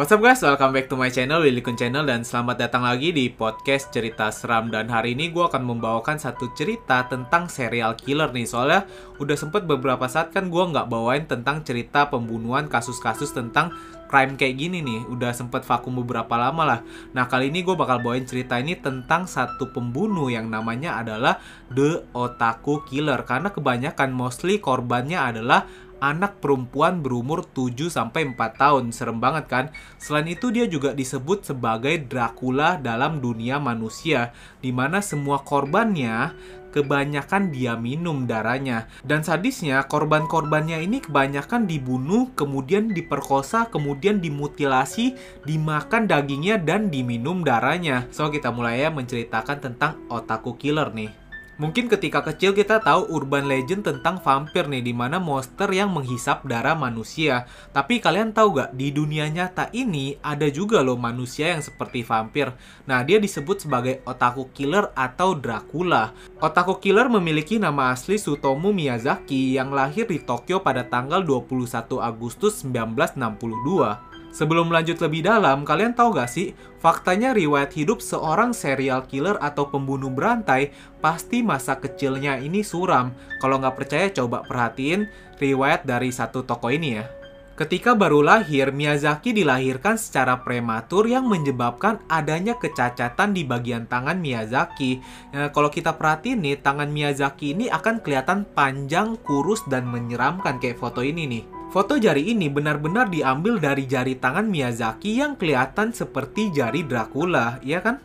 What's up guys, welcome back to my channel, Willy Kun Channel Dan selamat datang lagi di podcast cerita seram. Dan hari ini gue akan membawakan satu cerita tentang serial killer nih. Soalnya udah sempet beberapa saat kan gue nggak bawain tentang cerita pembunuhan kasus-kasus tentang crime kayak gini nih. Udah sempet vakum beberapa lama lah. Nah kali ini gue bakal bawain cerita ini tentang satu pembunuh yang namanya adalah The Otaku Killer. Karena kebanyakan mostly korbannya adalah anak perempuan berumur 7 sampai 4 tahun. Serem banget kan? Selain itu dia juga disebut sebagai Dracula dalam dunia manusia di mana semua korbannya kebanyakan dia minum darahnya. Dan sadisnya, korban-korbannya ini kebanyakan dibunuh, kemudian diperkosa, kemudian dimutilasi, dimakan dagingnya, dan diminum darahnya. So, kita mulai ya menceritakan tentang otaku killer nih. Mungkin ketika kecil kita tahu urban legend tentang vampir nih, di mana monster yang menghisap darah manusia. Tapi kalian tahu gak, di dunia nyata ini ada juga loh manusia yang seperti vampir. Nah, dia disebut sebagai Otaku Killer atau Dracula. Otaku Killer memiliki nama asli Sutomu Miyazaki yang lahir di Tokyo pada tanggal 21 Agustus 1962. Sebelum lanjut lebih dalam, kalian tahu gak sih, faktanya riwayat hidup seorang serial killer atau pembunuh berantai pasti masa kecilnya ini suram. Kalau nggak percaya coba perhatiin riwayat dari satu toko ini ya. Ketika baru lahir, Miyazaki dilahirkan secara prematur yang menyebabkan adanya kecacatan di bagian tangan Miyazaki. Nah, kalau kita perhatiin nih, tangan Miyazaki ini akan kelihatan panjang, kurus, dan menyeramkan kayak foto ini nih. Foto jari ini benar-benar diambil dari jari tangan Miyazaki yang kelihatan seperti jari Dracula, ya kan?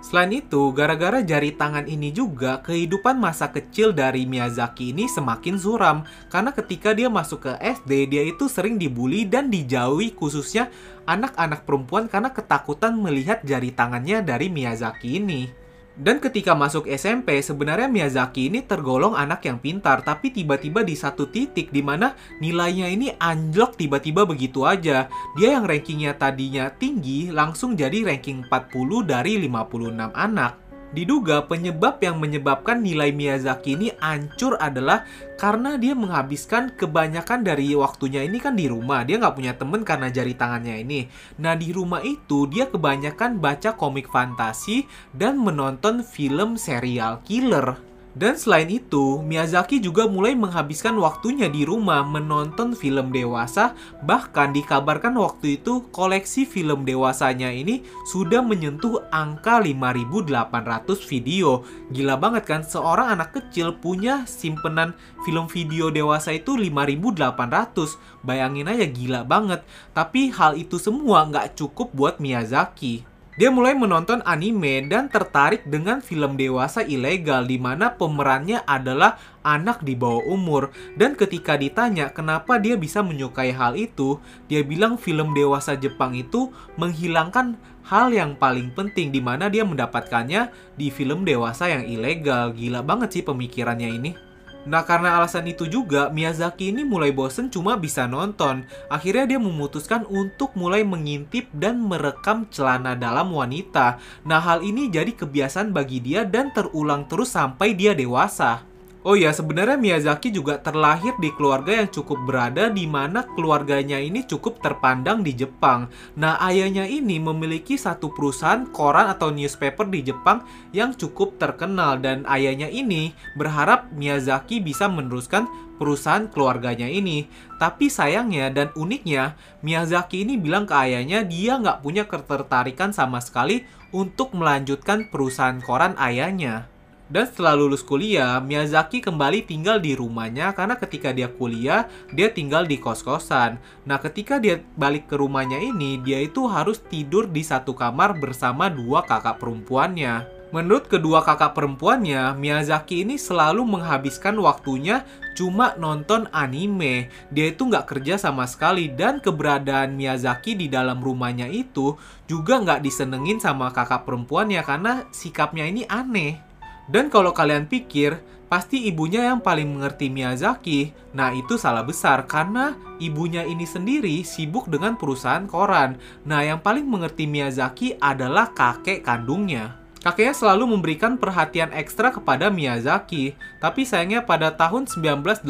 Selain itu, gara-gara jari tangan ini juga, kehidupan masa kecil dari Miyazaki ini semakin suram. Karena ketika dia masuk ke SD, dia itu sering dibully dan dijauhi khususnya anak-anak perempuan karena ketakutan melihat jari tangannya dari Miyazaki ini. Dan ketika masuk SMP, sebenarnya Miyazaki ini tergolong anak yang pintar, tapi tiba-tiba di satu titik di mana nilainya ini anjlok tiba-tiba begitu aja. Dia yang rankingnya tadinya tinggi, langsung jadi ranking 40 dari 56 anak. Diduga penyebab yang menyebabkan nilai Miyazaki ini hancur adalah karena dia menghabiskan kebanyakan dari waktunya ini kan di rumah. Dia nggak punya temen karena jari tangannya ini. Nah di rumah itu dia kebanyakan baca komik fantasi dan menonton film serial killer. Dan selain itu, Miyazaki juga mulai menghabiskan waktunya di rumah menonton film dewasa, bahkan dikabarkan waktu itu koleksi film dewasanya ini sudah menyentuh angka 5800 video. Gila banget kan, seorang anak kecil punya simpenan film video dewasa itu 5800. Bayangin aja gila banget. Tapi hal itu semua nggak cukup buat Miyazaki. Dia mulai menonton anime dan tertarik dengan film dewasa ilegal di mana pemerannya adalah anak di bawah umur. Dan ketika ditanya kenapa dia bisa menyukai hal itu, dia bilang film dewasa Jepang itu menghilangkan hal yang paling penting di mana dia mendapatkannya di film dewasa yang ilegal. Gila banget sih pemikirannya ini. Nah karena alasan itu juga Miyazaki ini mulai bosen cuma bisa nonton. Akhirnya dia memutuskan untuk mulai mengintip dan merekam celana dalam wanita. Nah hal ini jadi kebiasaan bagi dia dan terulang terus sampai dia dewasa Oh ya, sebenarnya Miyazaki juga terlahir di keluarga yang cukup berada di mana keluarganya ini cukup terpandang di Jepang. Nah, ayahnya ini memiliki satu perusahaan koran atau newspaper di Jepang yang cukup terkenal dan ayahnya ini berharap Miyazaki bisa meneruskan perusahaan keluarganya ini. Tapi sayangnya dan uniknya, Miyazaki ini bilang ke ayahnya dia nggak punya ketertarikan sama sekali untuk melanjutkan perusahaan koran ayahnya. Dan setelah lulus kuliah, Miyazaki kembali tinggal di rumahnya karena ketika dia kuliah, dia tinggal di kos-kosan. Nah, ketika dia balik ke rumahnya ini, dia itu harus tidur di satu kamar bersama dua kakak perempuannya. Menurut kedua kakak perempuannya, Miyazaki ini selalu menghabiskan waktunya cuma nonton anime. Dia itu nggak kerja sama sekali dan keberadaan Miyazaki di dalam rumahnya itu juga nggak disenengin sama kakak perempuannya karena sikapnya ini aneh. Dan kalau kalian pikir, pasti ibunya yang paling mengerti Miyazaki. Nah, itu salah besar karena ibunya ini sendiri sibuk dengan perusahaan koran. Nah, yang paling mengerti Miyazaki adalah kakek kandungnya. Kakeknya selalu memberikan perhatian ekstra kepada Miyazaki, tapi sayangnya pada tahun 1988,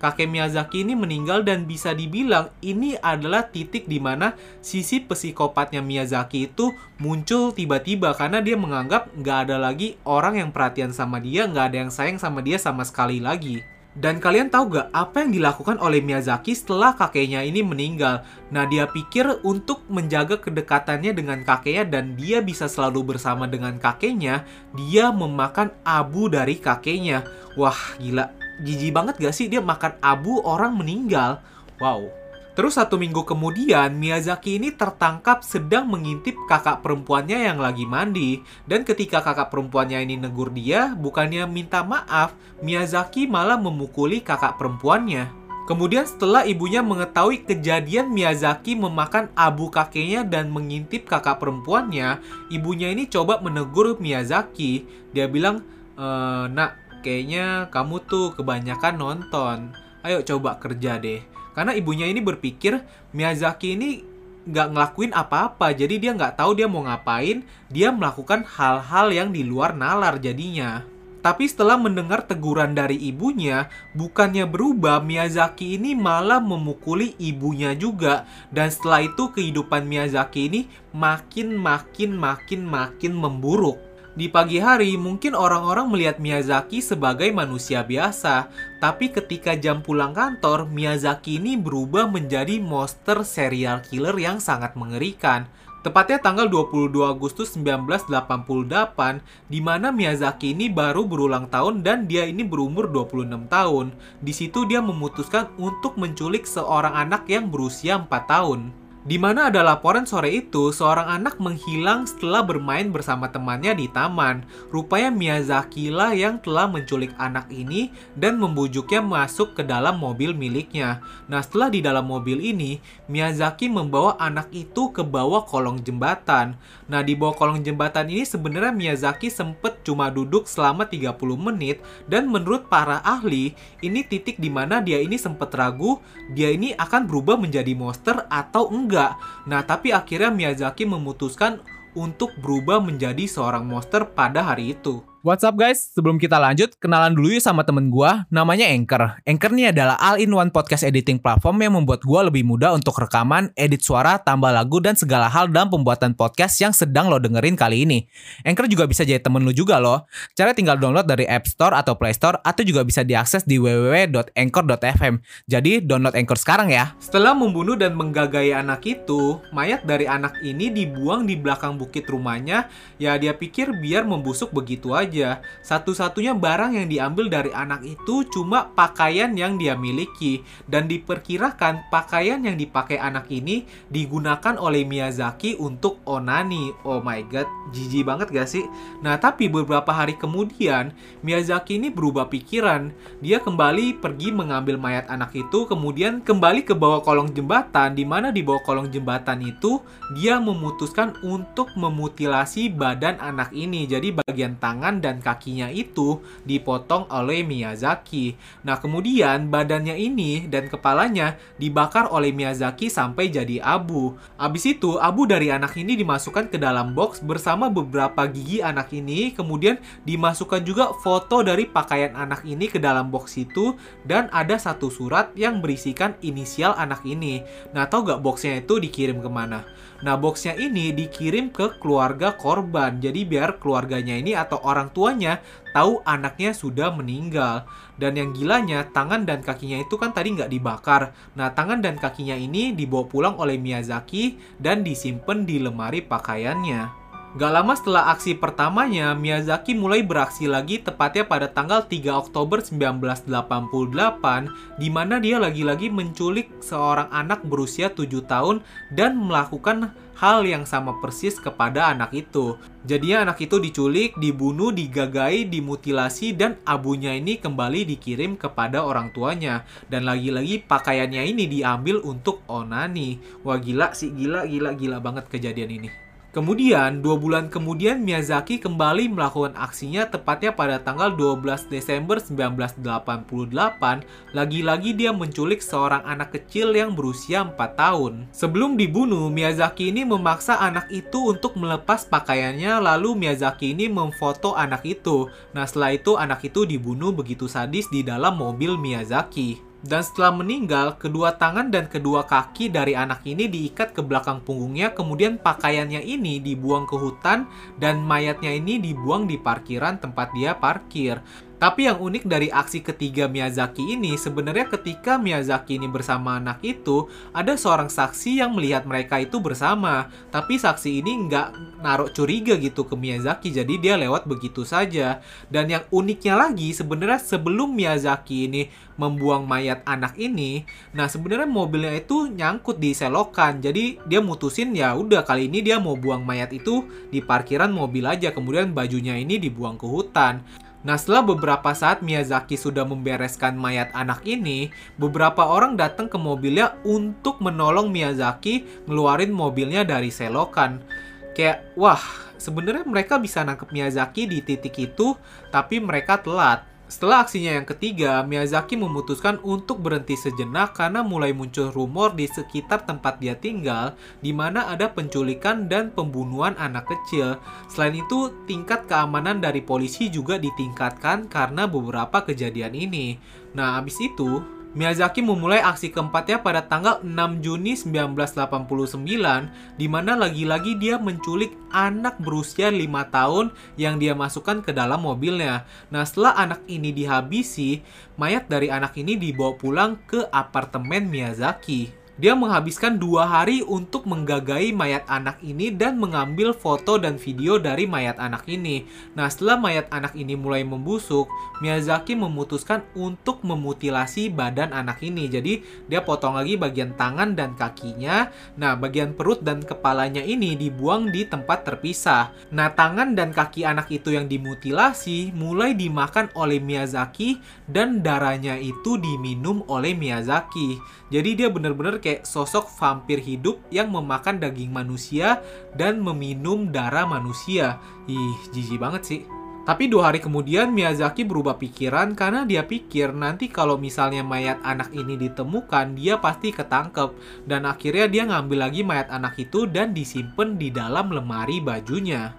kakek Miyazaki ini meninggal dan bisa dibilang ini adalah titik di mana sisi psikopatnya Miyazaki itu muncul tiba-tiba karena dia menganggap nggak ada lagi orang yang perhatian sama dia, nggak ada yang sayang sama dia sama sekali lagi. Dan kalian tahu gak apa yang dilakukan oleh Miyazaki setelah kakeknya ini meninggal? Nah, dia pikir untuk menjaga kedekatannya dengan kakeknya dan dia bisa selalu bersama dengan kakeknya, dia memakan abu dari kakeknya. Wah, gila. Jijik banget gak sih dia makan abu orang meninggal? Wow. Terus satu minggu kemudian, Miyazaki ini tertangkap sedang mengintip kakak perempuannya yang lagi mandi. Dan ketika kakak perempuannya ini negur dia, bukannya minta maaf, Miyazaki malah memukuli kakak perempuannya. Kemudian setelah ibunya mengetahui kejadian Miyazaki memakan abu kakeknya dan mengintip kakak perempuannya, ibunya ini coba menegur Miyazaki. Dia bilang, e, nak, kayaknya kamu tuh kebanyakan nonton. Ayo coba kerja deh. Karena ibunya ini berpikir Miyazaki ini nggak ngelakuin apa-apa, jadi dia nggak tahu dia mau ngapain, dia melakukan hal-hal yang di luar nalar jadinya. Tapi setelah mendengar teguran dari ibunya, bukannya berubah, Miyazaki ini malah memukuli ibunya juga. Dan setelah itu kehidupan Miyazaki ini makin makin makin makin memburuk. Di pagi hari, mungkin orang-orang melihat Miyazaki sebagai manusia biasa, tapi ketika jam pulang kantor, Miyazaki ini berubah menjadi monster serial killer yang sangat mengerikan. Tepatnya tanggal 22 Agustus 1988, di mana Miyazaki ini baru berulang tahun dan dia ini berumur 26 tahun. Di situ dia memutuskan untuk menculik seorang anak yang berusia 4 tahun. Di mana ada laporan sore itu, seorang anak menghilang setelah bermain bersama temannya di taman. Rupanya Miyazaki lah yang telah menculik anak ini dan membujuknya masuk ke dalam mobil miliknya. Nah, setelah di dalam mobil ini, Miyazaki membawa anak itu ke bawah kolong jembatan. Nah, di bawah kolong jembatan ini sebenarnya Miyazaki sempat cuma duduk selama 30 menit dan menurut para ahli, ini titik di mana dia ini sempat ragu, dia ini akan berubah menjadi monster atau enggak enggak. Nah, tapi akhirnya Miyazaki memutuskan untuk berubah menjadi seorang monster pada hari itu. What's up guys? Sebelum kita lanjut, kenalan dulu yuk sama temen gue, namanya Anchor. Anchor ini adalah all-in-one podcast editing platform yang membuat gue lebih mudah untuk rekaman, edit suara, tambah lagu, dan segala hal dalam pembuatan podcast yang sedang lo dengerin kali ini. Anchor juga bisa jadi temen lo juga loh. Cara tinggal download dari App Store atau Play Store, atau juga bisa diakses di www.anchor.fm. Jadi download Anchor sekarang ya. Setelah membunuh dan menggagai anak itu, mayat dari anak ini dibuang di belakang bukit rumahnya, ya dia pikir biar membusuk begitu aja aja. Satu-satunya barang yang diambil dari anak itu cuma pakaian yang dia miliki dan diperkirakan pakaian yang dipakai anak ini digunakan oleh Miyazaki untuk onani. Oh my god, jijik banget gak sih? Nah, tapi beberapa hari kemudian Miyazaki ini berubah pikiran. Dia kembali pergi mengambil mayat anak itu, kemudian kembali ke bawah kolong jembatan di mana di bawah kolong jembatan itu dia memutuskan untuk memutilasi badan anak ini. Jadi bagian tangan dan kakinya itu dipotong oleh Miyazaki. Nah, kemudian badannya ini dan kepalanya dibakar oleh Miyazaki sampai jadi abu. Abis itu, abu dari anak ini dimasukkan ke dalam box bersama beberapa gigi anak ini, kemudian dimasukkan juga foto dari pakaian anak ini ke dalam box itu, dan ada satu surat yang berisikan inisial anak ini. Nah, tau gak boxnya itu dikirim ke mana? Nah, boxnya ini dikirim ke keluarga korban. Jadi biar keluarganya ini atau orang tuanya tahu anaknya sudah meninggal. Dan yang gilanya, tangan dan kakinya itu kan tadi nggak dibakar. Nah, tangan dan kakinya ini dibawa pulang oleh Miyazaki dan disimpan di lemari pakaiannya. Gak lama setelah aksi pertamanya, Miyazaki mulai beraksi lagi tepatnya pada tanggal 3 Oktober 1988 di mana dia lagi-lagi menculik seorang anak berusia 7 tahun dan melakukan hal yang sama persis kepada anak itu. Jadinya anak itu diculik, dibunuh, digagai, dimutilasi, dan abunya ini kembali dikirim kepada orang tuanya. Dan lagi-lagi pakaiannya ini diambil untuk onani. Wah gila sih, gila, gila, gila banget kejadian ini. Kemudian, dua bulan kemudian Miyazaki kembali melakukan aksinya tepatnya pada tanggal 12 Desember 1988. Lagi-lagi dia menculik seorang anak kecil yang berusia 4 tahun. Sebelum dibunuh, Miyazaki ini memaksa anak itu untuk melepas pakaiannya lalu Miyazaki ini memfoto anak itu. Nah setelah itu anak itu dibunuh begitu sadis di dalam mobil Miyazaki. Dan setelah meninggal, kedua tangan dan kedua kaki dari anak ini diikat ke belakang punggungnya, kemudian pakaiannya ini dibuang ke hutan, dan mayatnya ini dibuang di parkiran tempat dia parkir. Tapi yang unik dari aksi ketiga Miyazaki ini, sebenarnya ketika Miyazaki ini bersama anak itu, ada seorang saksi yang melihat mereka itu bersama. Tapi saksi ini nggak naruh curiga gitu ke Miyazaki, jadi dia lewat begitu saja. Dan yang uniknya lagi, sebenarnya sebelum Miyazaki ini membuang mayat anak ini, nah sebenarnya mobilnya itu nyangkut di selokan. Jadi dia mutusin ya udah kali ini dia mau buang mayat itu di parkiran mobil aja, kemudian bajunya ini dibuang ke hutan. Nah, setelah beberapa saat Miyazaki sudah membereskan mayat anak ini, beberapa orang datang ke mobilnya untuk menolong Miyazaki ngeluarin mobilnya dari selokan. Kayak, wah, sebenarnya mereka bisa nangkep Miyazaki di titik itu, tapi mereka telat. Setelah aksinya yang ketiga, Miyazaki memutuskan untuk berhenti sejenak karena mulai muncul rumor di sekitar tempat dia tinggal di mana ada penculikan dan pembunuhan anak kecil. Selain itu, tingkat keamanan dari polisi juga ditingkatkan karena beberapa kejadian ini. Nah, abis itu, Miyazaki memulai aksi keempatnya pada tanggal 6 Juni 1989 di mana lagi-lagi dia menculik anak berusia 5 tahun yang dia masukkan ke dalam mobilnya. Nah, setelah anak ini dihabisi, mayat dari anak ini dibawa pulang ke apartemen Miyazaki. Dia menghabiskan dua hari untuk menggagai mayat anak ini dan mengambil foto dan video dari mayat anak ini. Nah, setelah mayat anak ini mulai membusuk, Miyazaki memutuskan untuk memutilasi badan anak ini. Jadi, dia potong lagi bagian tangan dan kakinya. Nah, bagian perut dan kepalanya ini dibuang di tempat terpisah. Nah, tangan dan kaki anak itu yang dimutilasi mulai dimakan oleh Miyazaki dan darahnya itu diminum oleh Miyazaki. Jadi dia benar-benar kayak sosok vampir hidup yang memakan daging manusia dan meminum darah manusia. Ih, jijik banget sih. Tapi dua hari kemudian Miyazaki berubah pikiran karena dia pikir nanti kalau misalnya mayat anak ini ditemukan dia pasti ketangkep dan akhirnya dia ngambil lagi mayat anak itu dan disimpan di dalam lemari bajunya.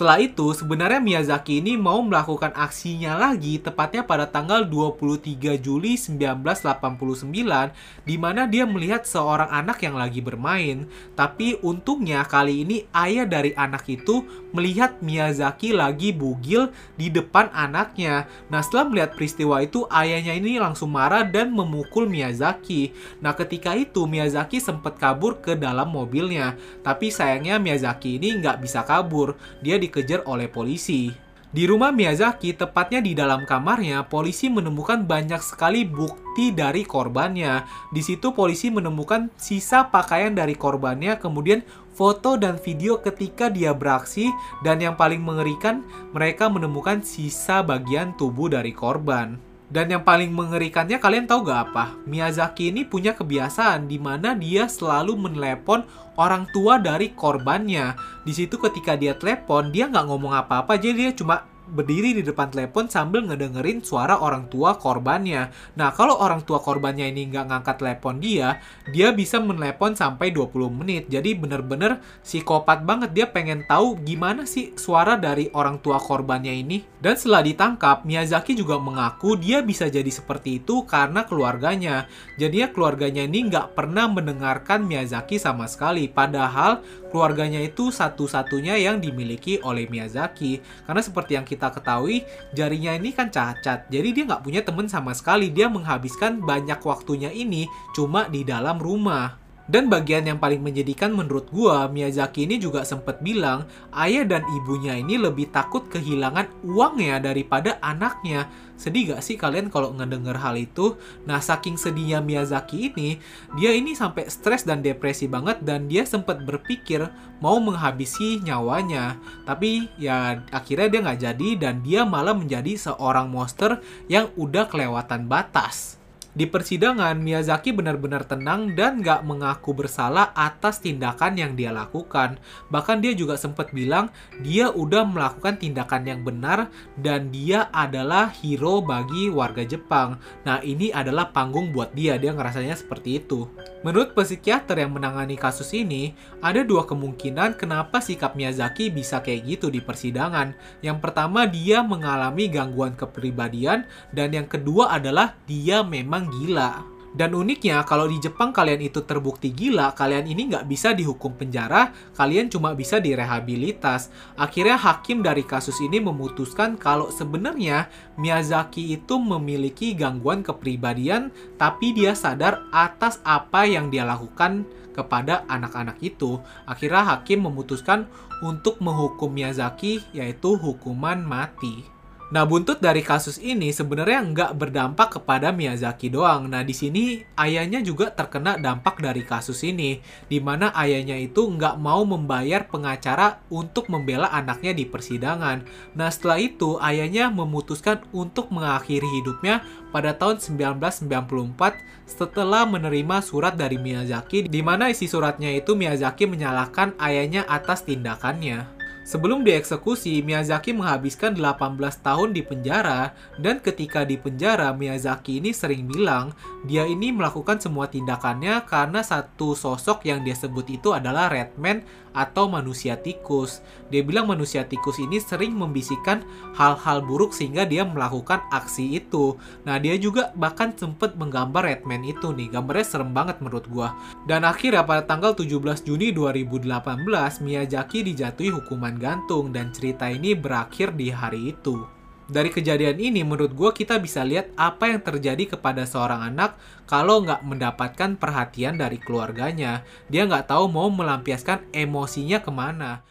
Setelah itu, sebenarnya Miyazaki ini mau melakukan aksinya lagi tepatnya pada tanggal 23 Juli 1989 di mana dia melihat seorang anak yang lagi bermain. Tapi untungnya kali ini ayah dari anak itu melihat Miyazaki lagi bugil di depan anaknya. Nah, setelah melihat peristiwa itu, ayahnya ini langsung marah dan memukul Miyazaki. Nah, ketika itu Miyazaki sempat kabur ke dalam mobilnya. Tapi sayangnya Miyazaki ini nggak bisa kabur. Dia dikejar oleh polisi. Di rumah Miyazaki, tepatnya di dalam kamarnya, polisi menemukan banyak sekali bukti dari korbannya. Di situ polisi menemukan sisa pakaian dari korbannya, kemudian foto dan video ketika dia beraksi, dan yang paling mengerikan, mereka menemukan sisa bagian tubuh dari korban. Dan yang paling mengerikannya kalian tahu gak apa? Miyazaki ini punya kebiasaan di mana dia selalu menelepon orang tua dari korbannya. Di situ ketika dia telepon, dia nggak ngomong apa-apa, jadi dia cuma berdiri di depan telepon sambil ngedengerin suara orang tua korbannya. Nah, kalau orang tua korbannya ini nggak ngangkat telepon dia, dia bisa menelepon sampai 20 menit. Jadi bener-bener psikopat banget. Dia pengen tahu gimana sih suara dari orang tua korbannya ini. Dan setelah ditangkap, Miyazaki juga mengaku dia bisa jadi seperti itu karena keluarganya. Jadinya keluarganya ini nggak pernah mendengarkan Miyazaki sama sekali. Padahal keluarganya itu satu-satunya yang dimiliki oleh Miyazaki. Karena seperti yang kita ketahui, jarinya ini kan cacat. Jadi dia nggak punya teman sama sekali. Dia menghabiskan banyak waktunya ini cuma di dalam rumah. Dan bagian yang paling menyedihkan menurut gua, Miyazaki ini juga sempat bilang ayah dan ibunya ini lebih takut kehilangan uangnya daripada anaknya. Sedih gak sih kalian kalau ngedenger hal itu? Nah, saking sedihnya Miyazaki ini, dia ini sampai stres dan depresi banget dan dia sempat berpikir mau menghabisi nyawanya. Tapi ya akhirnya dia nggak jadi dan dia malah menjadi seorang monster yang udah kelewatan batas. Di persidangan, Miyazaki benar-benar tenang dan gak mengaku bersalah atas tindakan yang dia lakukan. Bahkan dia juga sempat bilang dia udah melakukan tindakan yang benar dan dia adalah hero bagi warga Jepang. Nah ini adalah panggung buat dia, dia ngerasanya seperti itu. Menurut psikiater yang menangani kasus ini, ada dua kemungkinan kenapa sikap Miyazaki bisa kayak gitu di persidangan. Yang pertama dia mengalami gangguan kepribadian dan yang kedua adalah dia memang memang gila. Dan uniknya, kalau di Jepang kalian itu terbukti gila, kalian ini nggak bisa dihukum penjara, kalian cuma bisa direhabilitas. Akhirnya hakim dari kasus ini memutuskan kalau sebenarnya Miyazaki itu memiliki gangguan kepribadian, tapi dia sadar atas apa yang dia lakukan kepada anak-anak itu. Akhirnya hakim memutuskan untuk menghukum Miyazaki, yaitu hukuman mati. Nah, buntut dari kasus ini sebenarnya nggak berdampak kepada Miyazaki doang. Nah, di sini ayahnya juga terkena dampak dari kasus ini, di mana ayahnya itu nggak mau membayar pengacara untuk membela anaknya di persidangan. Nah, setelah itu ayahnya memutuskan untuk mengakhiri hidupnya pada tahun 1994 setelah menerima surat dari Miyazaki, di mana isi suratnya itu Miyazaki menyalahkan ayahnya atas tindakannya. Sebelum dieksekusi, Miyazaki menghabiskan 18 tahun di penjara. Dan ketika di penjara, Miyazaki ini sering bilang dia ini melakukan semua tindakannya karena satu sosok yang dia sebut itu adalah Redman atau manusia tikus. Dia bilang manusia tikus ini sering membisikkan hal-hal buruk sehingga dia melakukan aksi itu. Nah, dia juga bahkan sempat menggambar Redman itu nih. Gambarnya serem banget menurut gua. Dan akhirnya pada tanggal 17 Juni 2018, Miyazaki dijatuhi hukuman gantung dan cerita ini berakhir di hari itu. Dari kejadian ini, menurut gue kita bisa lihat apa yang terjadi kepada seorang anak kalau nggak mendapatkan perhatian dari keluarganya. Dia nggak tahu mau melampiaskan emosinya ke mana.